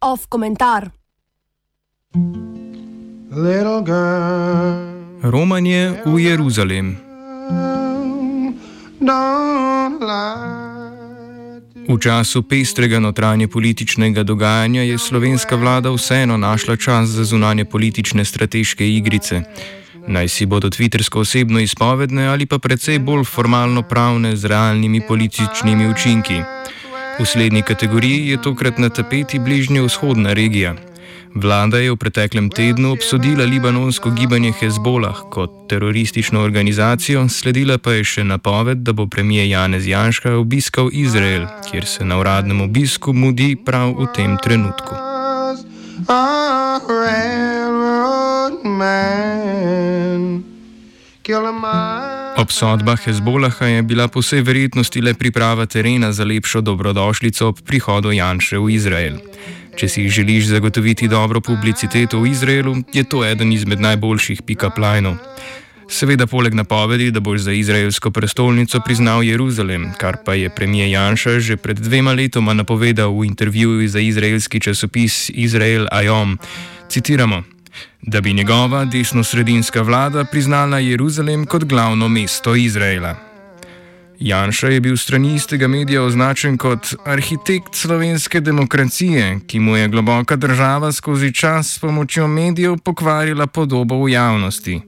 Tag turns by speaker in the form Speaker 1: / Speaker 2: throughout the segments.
Speaker 1: Off komentar.
Speaker 2: Romanje v Jeruzalem. V času pestrega notranje političnega dogajanja je slovenska vlada vseeno našla čas za zunanje politične strateške igrice. Naj si bodo tvittersko osebno izpovedne ali pa precej bolj formalno pravne z realnimi političnimi učinki. V slednji kategoriji je tokrat na tapeti bližnja vzhodna regija. Vlada je v preteklem tednu obsodila libanonsko gibanje Hezbolah kot teroristično organizacijo, sledila pa je še napoved, da bo premijer Janez Janška obiskal Izrael, kjer se na uradnem obisku mudi prav v tem trenutku. Obsodba Hezbolaha je bila po vsej verjetnosti le priprava terena za lepšo dobrodošlico ob prihodu Janša v Izrael. Če si želiš zagotoviti dobro publiciteto v Izraelu, je to eden izmed najboljših pikaplajnov. Seveda, poleg napovedi, da boš za izraelsko prestolnico priznal Jeruzalem, kar pa je premijer Janša že pred dvema letoma napovedal v intervjuju za izraelski časopis Izrael Ayom. Citiramo: Da bi njegova desno-sredinska vlada priznala Jeruzalem kot glavno mesto Izraela. Janša je bil strani istega medija označen kot arhitekt slovenske demokracije, ki mu je globoka država skozi čas s pomočjo medijev pokvarila podobo v javnosti.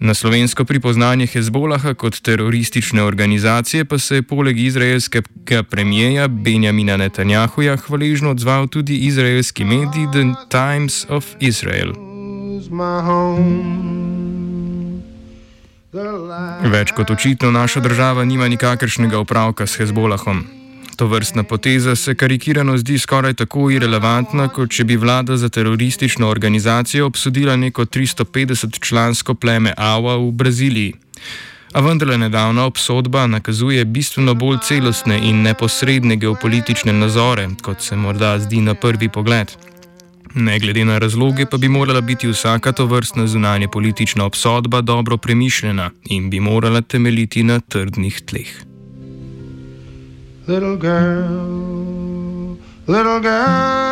Speaker 2: Na slovensko pripoznanje Hezbolaha kot teroristične organizacije pa se je poleg izraelskega premijeja Benjamina Netanjahuja hvaležno odzval tudi izraelski medij The Times of Israel. Več kot očitno naša država nima nikakršnega opravka s Hezbolahom. To vrstna poteza se karikirano zdi skoraj tako irrelevantna, kot če bi vlada za teroristično organizacijo obsodila neko 350-člansko pleme Awa v Braziliji. A vendarle nedavna obsodba nakazuje bistveno bolj celostne in neposredne geopolitične nazore, kot se morda zdi na prvi pogled. Ne glede na razloge, pa bi morala biti vsaka to vrstna zunanje politična obsodba dobro premišljena in bi morala temeljiti na trdnih tleh little girl, little girl.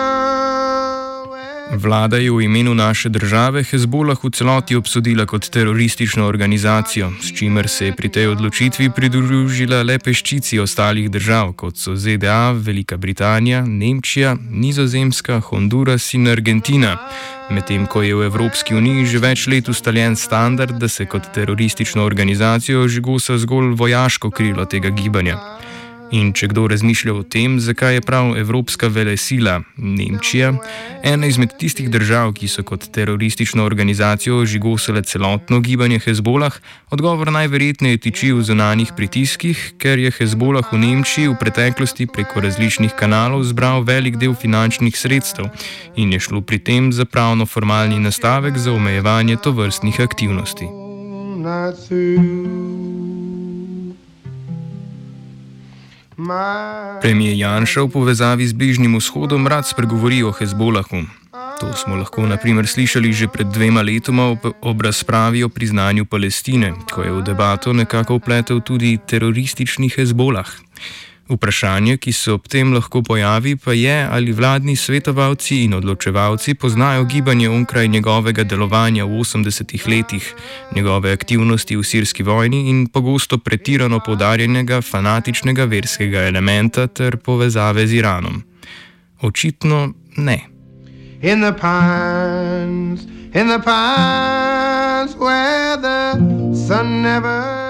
Speaker 2: Vlada je v imenu naše države Hezbolah v celoti obsodila kot teroristično organizacijo, s čimer se je pri tej odločitvi pridružila le peščici ostalih držav, kot so ZDA, Velika Britanija, Nemčija, Nizozemska, Honduras in Argentina. Medtem ko je v Evropski uniji že več let ustaljen standard, da se kot teroristično organizacijo žigosa zgolj vojaško krilo tega gibanja. In če kdo razmišlja o tem, zakaj je prav Evropska velesila Nemčija ena izmed tistih držav, ki so kot teroristično organizacijo žigosile celotno gibanje Hezbolah, odgovor najverjetneje tiči v zunanjih pritiskih, ker je Hezbolah v Nemčiji v preteklosti preko različnih kanalov zbral velik del finančnih sredstev in je šlo pri tem za pravno-formalni nastavek za omejevanje tovrstnih aktivnosti. Not through. Premijer Janša v povezavi z Bližnjim vzhodom rad spregovori o Hezbolahu. To smo lahko naprimer slišali že pred dvema letoma ob, ob razpravi o priznanju Palestine, ko je v debato nekako upletel tudi teroristični Hezbolah. Vprašanje, ki se ob tem lahko pojavi, pa je, ali vladni svetovalci in odločevalci poznajo gibanje onkraj njegovega delovanja v 80-ih letih, njegove aktivnosti v sirski vojni in pogosto pretirano podarjenega fanatičnega verskega elementa ter povezave z Iranom. Očitno ne. In the pines, in the pines, where the sun never.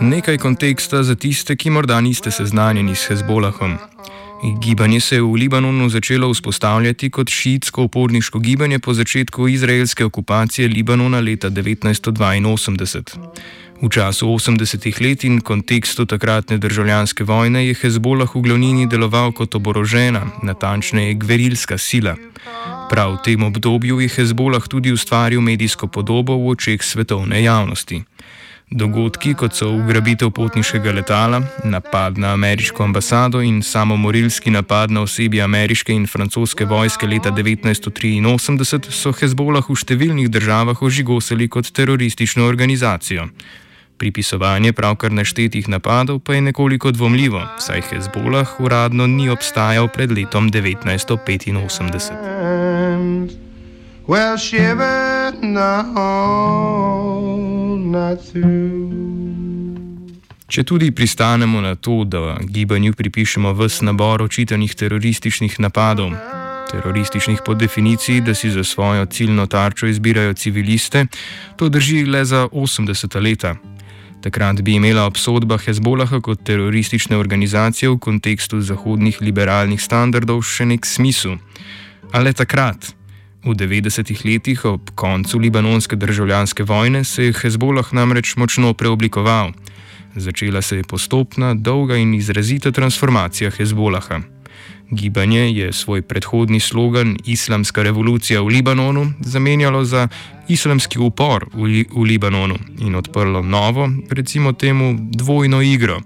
Speaker 2: Nekaj konteksta za tiste, ki morda niste seznanjeni s Hezbolahom. Gibanje se je v Libanonu začelo vzpostavljati kot šiitsko uporniško gibanje po začetku izraelske okupacije Libanona leta 1982. V času 80-ih let in kontekstu takratne državljanske vojne je Hezbolah v glavnini deloval kot oborožena, natančneje gverilska sila. Prav v tem obdobju je Hezbolah tudi ustvaril medijsko podobo v očeh svetovne javnosti. Dogodki, kot so ugrabitev potniškega letala, napad na ameriško ambasado in samomorilski napad na osebje ameriške in francoske vojske leta 1983, so Hezbolah v številnih državah ožigosali kot teroristično organizacijo. Pripisovanje pravkar naštetih napadov pa je nekoliko dvomljivo, saj Hezbolah uradno ni obstajal pred letom 1985. Well, Če tudi pristanemo na to, da gibanju pripišemo vse nabor očitanih terorističnih napadov, terorističnih po definiciji, da si za svojo ciljno tarčo izbirajo civiliste, to drži le za 80 leta. Takrat bi imela obsodba Hezbolaha kot teroristične organizacije v kontekstu zahodnih liberalnih standardov še nek smisel. Ale takrat, v 90-ih letih, ob koncu libanonske državljanske vojne, se je Hezbolah namreč močno preoblikoval. Začela se je postopna, dolga in izrazita transformacija Hezbolaha. Gibanje je svoj predhodni slogan Islamska revolucija v Libanonu zamenjalo za Islamski upor v, Li v Libanonu in odprlo novo, recimo temu, dvojno igro.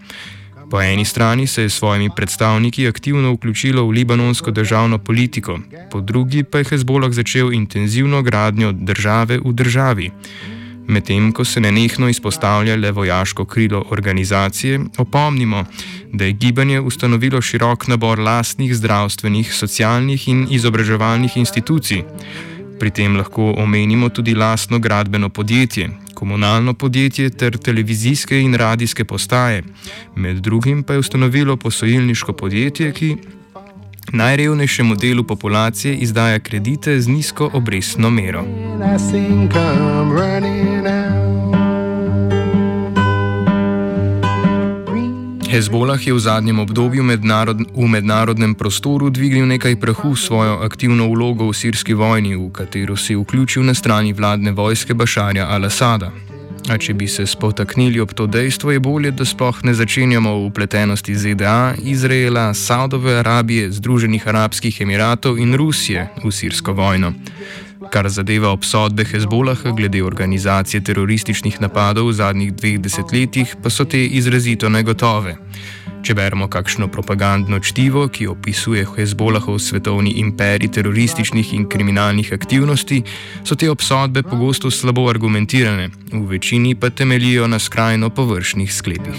Speaker 2: Po eni strani se je s svojimi predstavniki aktivno vključilo v libanonsko državno politiko, po drugi pa je Hezbollah začel intenzivno gradnjo države v državi. Medtem ko se nenehno izpostavlja le vojaško krilo organizacije, opomnimo, da je gibanje ustanovilo širok nabor lastnih zdravstvenih, socialnih in izobraževalnih institucij. Pri tem lahko omenimo tudi lastno gradbeno podjetje, komunalno podjetje ter televizijske in radijske postaje. Med drugim pa je ustanovilo posojilniško podjetje, ki najrevnejšemu delu populacije izdaja kredite z nizko obrestno mero. Hezbolah je v zadnjem obdobju mednarod, v mednarodnem prostoru dvignil nekaj prahu svojo aktivno vlogo v sirski vojni, v katero se je vključil na strani vladne vojske Bašarja al-Assada. A če bi se spotaknili ob to dejstvo, je bolje, da sploh ne začenjamo v upletenosti ZDA, Izraela, Saudove Arabije, Združenih arabskih emiratov in Rusije v sirsko vojno. Kar zadeva obsodbe Hezbolaha glede organizacije terorističnih napadov v zadnjih dveh desetletjih, pa so te izrazito negotove. Če beremo kakšno propagandno čtivo, ki opisuje Hezbolahov svetovni imperij terorističnih in kriminalnih aktivnosti, so te obsodbe pogosto slabo argumentirane, v večini pa temeljijo na skrajno površnih sklepih.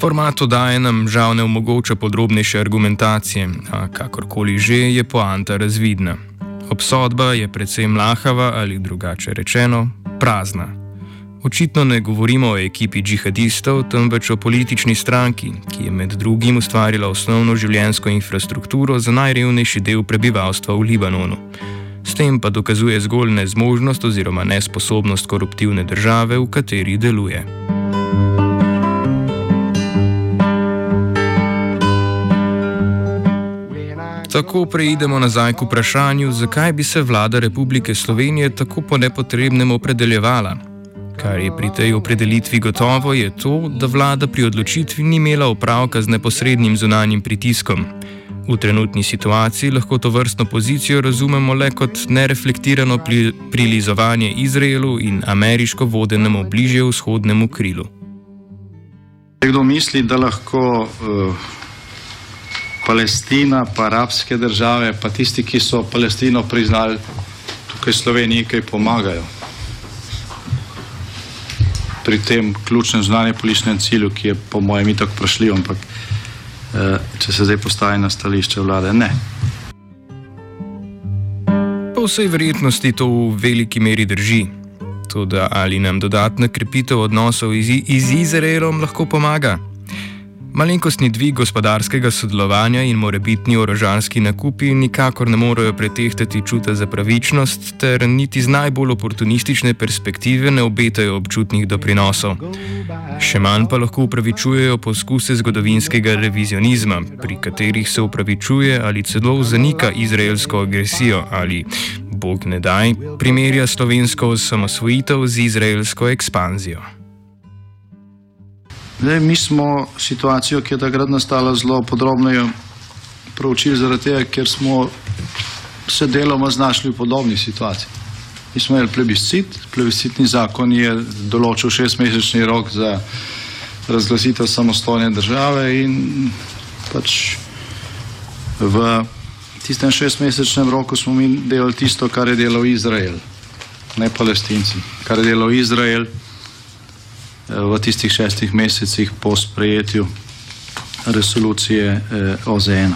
Speaker 2: Format oddaje nam žal ne omogoča podrobnejše argumentacije, a kakorkoli že je poanta razvidna. Obsodba je predvsem lahava ali drugače rečeno prazna. Očitno ne govorimo o ekipi džihadistov, temveč o politični stranki, ki je med drugim ustvarila osnovno življenjsko infrastrukturo za najrevnejši del prebivalstva v Libanonu. S tem pa dokazuje zgolj nezmožnost oziroma nesposobnost koruptivne države, v kateri deluje. Tako preidemo nazaj k vprašanju, zakaj bi se vlada Republike Slovenije tako po nepotrebnem opredeljevala. Kar je pri tej opredelitvi gotovo, je to, da vlada pri odločitvi ni imela opravka z neposrednim zunanjim pritiskom. V trenutni situaciji lahko to vrstno pozicijo razumemo le kot nereflektirano prilizovanje Izraelu in ameriško vodenemu bližje vzhodnemu krilu.
Speaker 1: Kdo misli, da lahko uh, Palestina, pa arabske države, pa tisti, ki so Palestino priznali, tukaj Sloveniji kaj pomagajo. Pri tem ključnem znanju političnem cilju, ki je po mojem itak vprašljiv, ampak eh, če se zdaj postavi na stališče vlade, ne.
Speaker 2: Po vsej verjetnosti to v veliki meri drži. Tudi ali nam dodatna krepitev odnosov iz, iz Izraelom lahko pomaga? Malenkostni dvig gospodarskega sodelovanja in morebitni orožarski nakupi nikakor ne morejo pretehtati čuta za pravičnost, ter niti z najbolj oportunistične perspektive ne obetajo občutnih doprinosov. Še manj pa lahko upravičujejo poskuse zgodovinskega revizionizma, pri katerih se upravičuje ali celo zanika izraelsko agresijo ali, bog ne daj, primerja slovensko osamosvojitev z izraelsko ekspanzijo.
Speaker 1: Zdaj, mi smo situacijo, ki je takrat nastala, zelo podrobno proučili, zaradi tega, ker smo se deloma znašli v podobni situaciji. Mi smo imeli plebiscit, plebiscitni zakon je določil šestmesečni rok za razglasitev samostojne države in pač v tistem šestmesečnem roku smo mi delali tisto, kar je delal Izrael, ne palestinci, kar je delal Izrael v tistih šestih mesecih po sprejetju resolucije eh, OZN.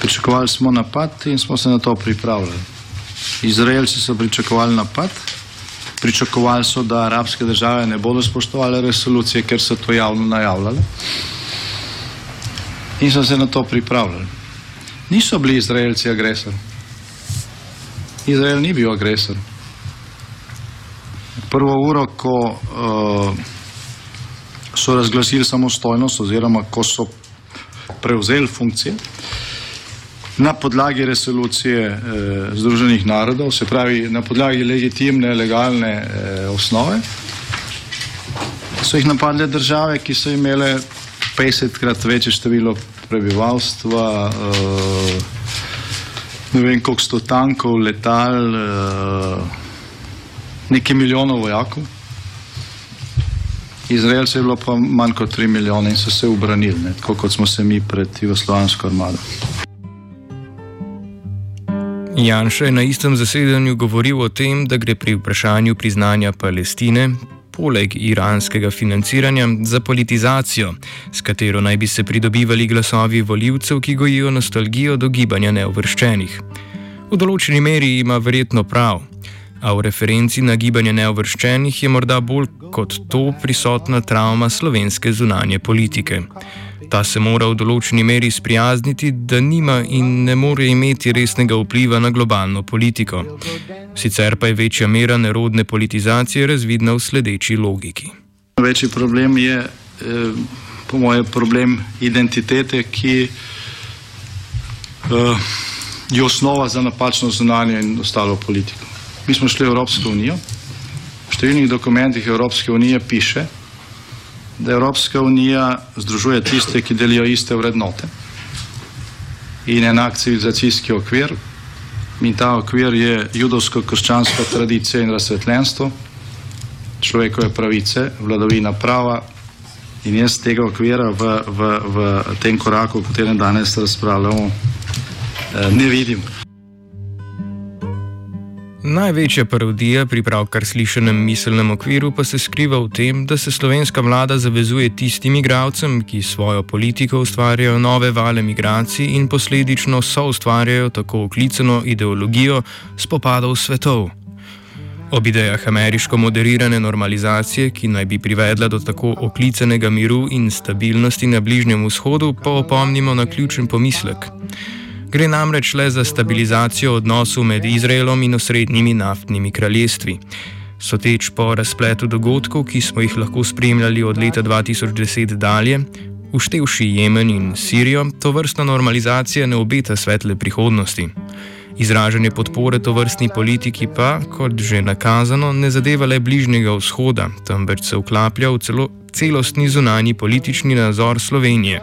Speaker 1: Pričakovali smo napad in smo se na to pripravljali. Izraelci so pričakovali napad, pričakovali so, da arabske države ne bodo spoštovali resolucije, ker so to javno najavljali. In so se na to pripravljali. Niso bili Izraelci agresor. Izrael ni bil agresor prvo uro, ko uh, so razglasili samostojnost oziroma ko so prevzeli funkcije na podlagi resolucije uh, Združenih narodov, se pravi na podlagi legitimne, legalne uh, osnove, so jih napadle države, ki so imele 50krat večje število prebivalstva, uh, ne vem koliko sto tankov, letal, uh, nekaj milijonov vojakov. Izraelcev je bilo pa manj kot 3 milijone in so se obranili, ne, tako kot smo se mi pred jugoslovansko armado.
Speaker 2: Janša je na istem zasedanju govoril o tem, da gre pri vprašanju priznanja Palestine, poleg iranskega financiranja, za politizacijo, s katero naj bi se pridobivali glasovi voljivcev, ki gojijo nostalgijo do gibanja neovrščenih. V določeni meri ima verjetno prav a v referenci na gibanje neovrščenih je morda bolj kot to prisotna travma slovenske zunanje politike. Ta se mora v določeni meri sprijazniti, da nima in ne more imeti resnega vpliva na globalno politiko. Sicer pa je večja mera nerodne politizacije razvidna v sledeči logiki.
Speaker 1: Večji problem je, eh, po mojem, problem identitete, ki uh, je osnova za napačno zunanje in ostalo politiko. Mi smo šli v Evropsko unijo. V številnih dokumentih Evropske unije piše, da Evropska unija združuje tiste, ki delijo iste vrednote in enak civilizacijski okvir. In ta okvir je judovsko-krščanska tradicija in razsvetljenstvo, človekove pravice, vladavina prava. In jaz tega okvira v, v, v tem koraku, o katerem danes razpravljamo, eh, ne vidim.
Speaker 2: Največja parodija pri pravkar slišanem miselnem okviru pa se skriva v tem, da se slovenska vlada zavezuje tistim igravcem, ki svojo politiko ustvarjajo nove vale migracij in posledično so ustvarjajo tako oklicano ideologijo spopadov svetov. Ob idejah ameriško moderirane normalizacije, ki naj bi privedla do tako oklicanega miru in stabilnosti na Bližnjem vzhodu, pa opomnimo na ključen pomislek. Gre namreč le za stabilizacijo odnosov med Izraelom in osrednjimi naftnimi kraljestvi. Soteč po razpletu dogodkov, ki smo jih lahko spremljali od leta 2010 dalje, uštevši Jemen in Sirijo, to vrstna normalizacija ne obeta svetle prihodnosti. Izražanje podpore to vrstni politiki pa, kot že nakazano, ne zadeva le bližnjega vzhoda, temveč se vklaplja v celo, celostni zunani politični nazor Slovenije.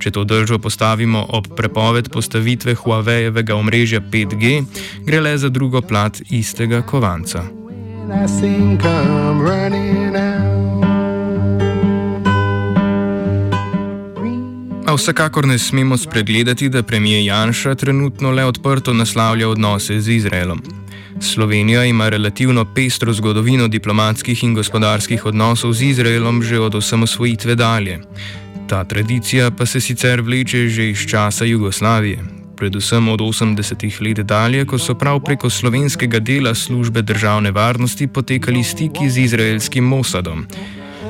Speaker 2: Če to držo postavimo ob prepoved postavitve Huawei-evega omrežja 5G, gre le za drugo plat istega kovanca. A vsekakor ne smemo spregledati, da premijer Janša trenutno le odprto naslavlja odnose z Izraelom. Slovenija ima relativno pestro zgodovino diplomatskih in gospodarskih odnosov z Izraelom že od osamosvojitve dalje. Ta tradicija pa se sicer vleče že iz časa Jugoslavije, predvsem od 80-ih let dalje, ko so prav preko slovenskega dela službe državne varnosti potekali stiki z izraelskim Mossadom.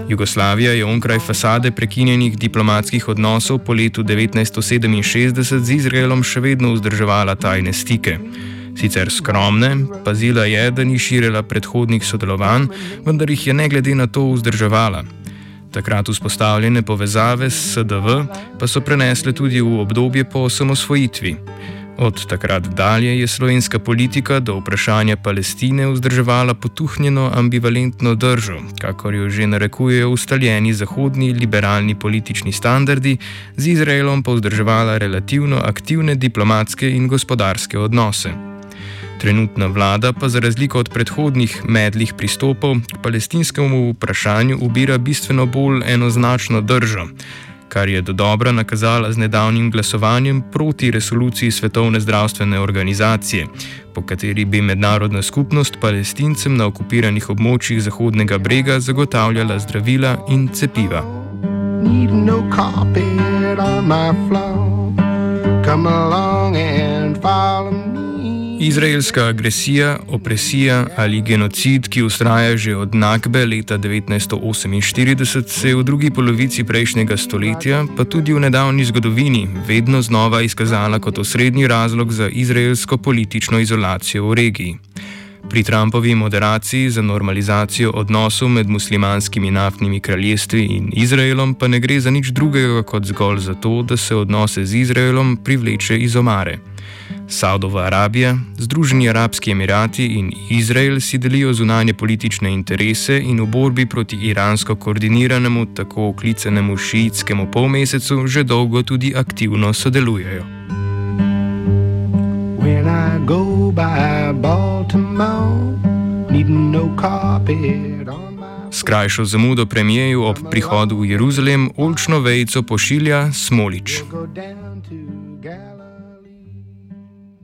Speaker 2: Jugoslavija je onkraj fasade prekinjenih diplomatskih odnosov po letu 1967 z Izraelom še vedno vzdrževala tajne stike. Sicer skromne, pazila je, da ni širila predhodnih sodelovanj, vendar jih je ne glede na to vzdrževala. Takrat vzpostavljene povezave s SDV pa so prenesle tudi v obdobje po osamosvojitvi. Od takrat dalje je slovenska politika do vprašanja Palestine vzdrževala potuhnjeno ambivalentno držo, kakor jo že narekujejo ustaljeni zahodni liberalni politični standardi, z Izraelom pa vzdrževala relativno aktivne diplomatske in gospodarske odnose. Trenutna vlada pa za razliko od predhodnih medlih pristopov k palestinskemu vprašanju ubira bistveno bolj enoznačno držo, kar je do dobra nakazala z nedavnim glasovanjem proti resoluciji Svetovne zdravstvene organizacije, po kateri bi mednarodna skupnost palestincem na okupiranih območjih Zahodnega brega zagotavljala zdravila in cepiva. Need no carpet on my floor. Come along and. Izraelska agresija, opresija ali genocid, ki ustraja že od Nakbe leta 1948, se je v drugi polovici prejšnjega stoletja, pa tudi v nedavni zgodovini, vedno znova izkazala kot osrednji razlog za izraelsko politično izolacijo v regiji. Pri Trumpovi moderaciji za normalizacijo odnosov med muslimanskimi naftnimi kraljestvi in Izraelom pa ne gre za nič drugega kot zgolj za to, da se odnose z Izraelom privleče iz omare. Saudova Arabija, Združeni arabski emirati in Izrael si delijo zunanje politične interese in v borbi proti iransko koordiniranemu, tako oklicanemu šiitskemu polmesecu, že dolgo tudi aktivno sodelujejo. S krajšo zamudo premijeju ob prihodu v Jeruzalem olčno vejico pošilja Smolič.